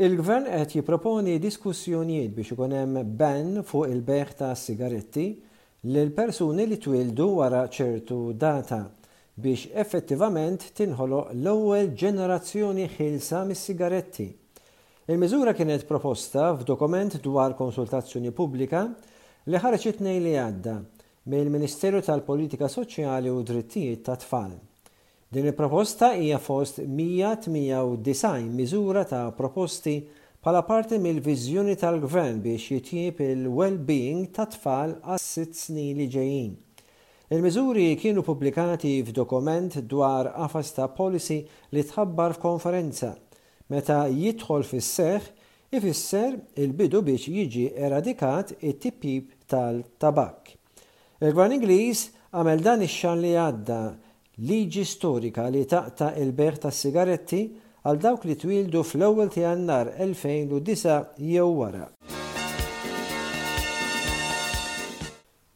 Il-Gvern qed jipproponi diskussjonijiet biex ikun hemm ban fuq il-bejgħ ta' sigaretti lil persuni li twieldu wara ċertu data biex effettivament tinħoloq l-ewwel ġenerazzjoni ħielsa mis-sigaretti. Il-miżura kienet proposta f'dokument dwar konsultazzjoni pubblika li ħareġ it-Tnejn li għadda, mill-Ministeru tal-Politika Soċjali u Drittijiet tat-Tfal. Din il-proposta hija fost 198 miżura ta' proposti bħala parti mill-viżjoni tal-Gvern biex jitjieb il-well-being tat-tfal għas-sitt snin li ġejjin. Il-miżuri kienu pubblikati f'dokument dwar qafas ta' policy li tħabbar f'konferenza. Meta jidħol fis-seħħ, ifisser il-bidu biex jiġi eradikat it-tipjip tal-tabakk. Il-Gvern Ingliż għamel dan ix-xahar li għadda liġi storika li taqta' il-bejgħ tas-sigaretti għal dawk li twieldu fl-ewwel ta' Jannar 2009 jew wara.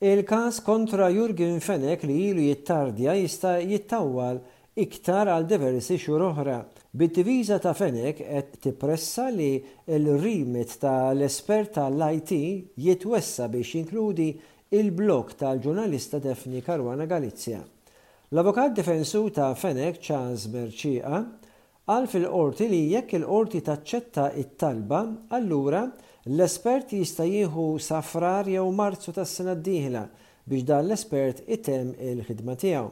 Il-każ kontra Yorgen Fenech li ilu jittardja jista' jittawwal iktar għal diversi xhur oħra, bid-diviża ta' Fenech qed tippressa li l-remit ta' l-espert ta' l-IT jitwessa' biex jinkludi l-blog tal-ġurnalista Daphne Caruana Galizia. L-avukat difensur ta' Fenech Charles Mercieqa Qal fil-Qorti li jekk il-Qorti taċċetta t-talba, allura, l-espert jista' jieħu sa Frar jew Marzu tas-sena d-dieħla biex dan l-espert itemm il-ħidma tiegħu.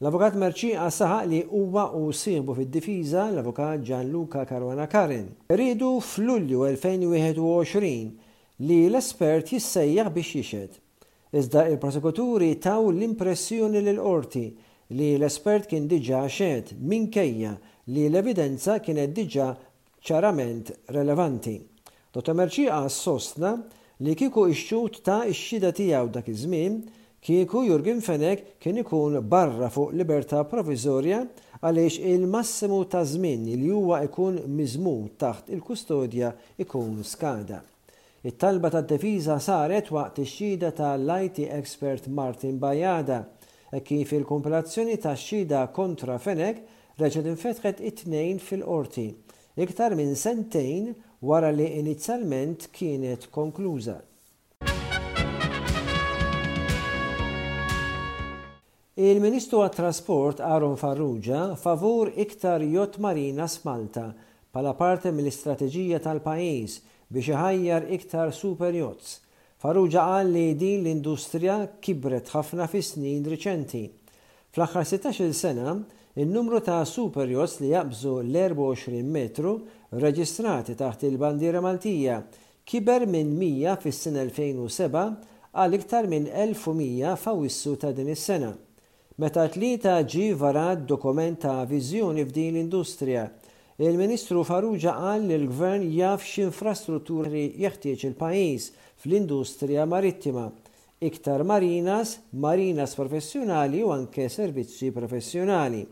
L-Avukat Mercieca saħaq li huwa u sieħbu fid-difiża, l-Avukat Gianluca Caruana Karin, riedu f'Lulju 2021 li l-espert jissejjaħ biex jixhed. Iżda il-prosekuturi taw l-impressjoni lill-Qorti li l-espert kien diġà xehed minkejja li l-evidenza kienet diġà ċarament relevanti. Dottor Mercieas sostna li kieku x-xhud ta x-xhieda tiegħu dak iż-żmien, kieku Yorgen Fenech kien ikun barra fuq libertà proviżorja għaliex il-massimu ta' żmien li huwa jkun miżmum taħt il-kustodja jkun skada. It-talba tad-difiża saret waqt ix-xhieda ta' l-IT expert Martin Bajada, hekk kif il-kumpilazzjoni tax-xhieda kontra Fenech reġgħet infetħet it-Tnejn fil-Qorti, iktar minn sentejn wara li inizjalment kienet konkluża. Il-Ministru għat-Trasport Aaron Farrugia favur iktar yacht marinas f'Malta bħala parti mill-istrateġija tal-pajjiż biex iħajjar iktar super yachts. Farrugia qal li din l-industrija kibret ħafna fis-snin riċenti. Fl-aħħar sittax-il sena, in-numru ta' super yachts li jaqbżu l-24 metru rreġistrati taħt il-bandiera Maltija kiber minn 100 fis-sena 2007 għal iktar minn 1,100 f'Awwissu ta' din is-sena, meta t-Tlieta ġie varat dokument ta' viżjoni f'din l-industrija. Il-Ministru Farrugia qal li l-Gvern jaf x'infrastrutturi jeħtieġ il-pajjiż fl-industrija marittima, iktar marinas, marinas professjonali u anke servizzi professjonali.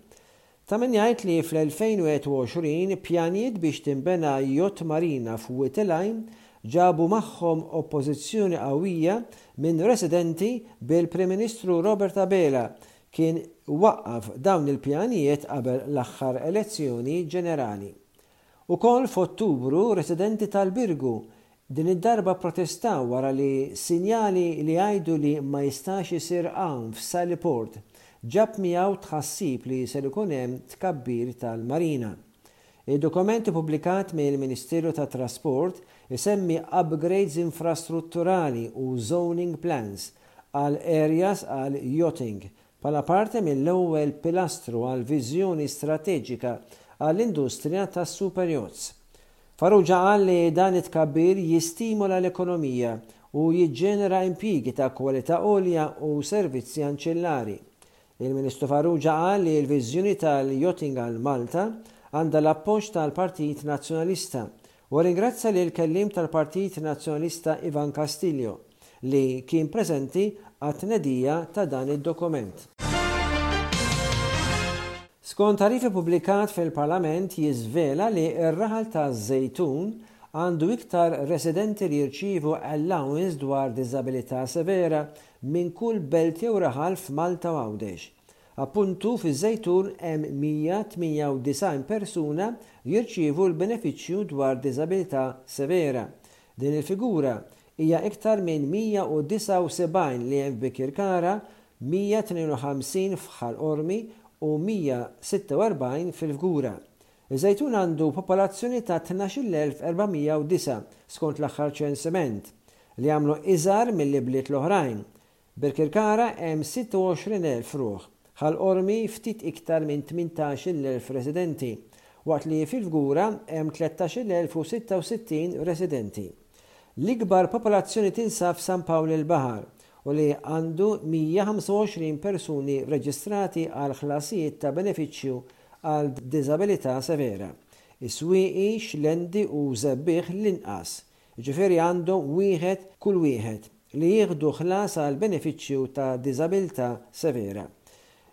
Ta' min jgħid li fl-2021 pjanijiet biex tinbena yacht marina f'Witteleim ġabu magħhom oppożizzjoni qawwija minn residenti bil-Prim Ministru Robert Abela kien waqqaf dawn il-pjanijiet qabel l-aħħar elezzjoni ġenerali. Ukoll f'Ottubru residenti tal-Birgu Din id-darba pprotestaw wara li sinjali li jgħidu li ma jistax isir għawm f'Saliport ġab miegħu tħassib li ser ikun hemm tkabbir tal-marina. Id-dokument ippubblikat mill-Ministeru tat-Trasport isemmi upgrades infrastrutturali u zoning plans għal areas għal yachting bħala parti mill-ewwel pilastru għall-viżjoni strateġika għall-industrija tas-superyachts. Farrugia qal li dan it-tkabbir jistimola l-ekonomija u jiġġenera impjiegi ta' kwalità għolja u servizzi anċillari. Il-Ministru Farrugia qal li l-viżjoni tal-yachting għal Malta għandha l-appoġġ tal-Partit Nazzjonalista Huwa rringrazzja lill-Kelliem tal-Partit Nazzjonalista Ivan Castillo li kien preżenti għat-tnedija ta' dan id-dokument. Skont tagħrif ippubblikat fil-Parlament jiżvela li r-raħal ta' Żejtun għandu iktar residenti li jirċievu allowance dwar diżabilità severa minn kull belt jew raħal f'Malta u Għawdex. Appuntu fiż-Żejtun hemm 198 persuna li jirċievu l-benefiċċju dwar diżabilità severa. Din il-figura hija iktar minn 179 li hemm f'Bikirkara, 152 f'Ħal Qormi u 146 fil-Fgura. Iż-Żejtun għandu popolazzjoni ta' 12,409 skont l-aħħar ċensiment, li jagħmlu iżgħar mill-ibliet l-oħrajn. Birkirkara hemm 26,000 ruħ, Ħal Qormi ftit iktar minn 18,000 residenti, waqt li fil-Fgura hemm 13,066 residenti. L-ikbar popolazzjoni tinsab f'San Pawl il-Baħar u li għandu 125 persuni reġistrati għal ħlasijiet ta' benefiċċju għal diżabilità severa, Is-Swieqi, Xlendi u Żebbiegħ l-inqas, jiġifieri għandu wieħed kull wieħed, li jieħdu ħlas għal benefiċċju ta' diżabilità severa.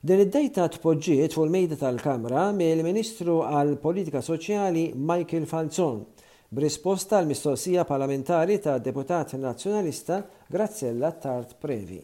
Din id-dejta tpoġġiet fuq il-mejda tal-Kamra mill-Ministru għall-Politika Soċjali Michael Falzon, b'risposta għal mistoqsija parlamentari tad-Deputat Nazzjonalista Graziella Attard Previ.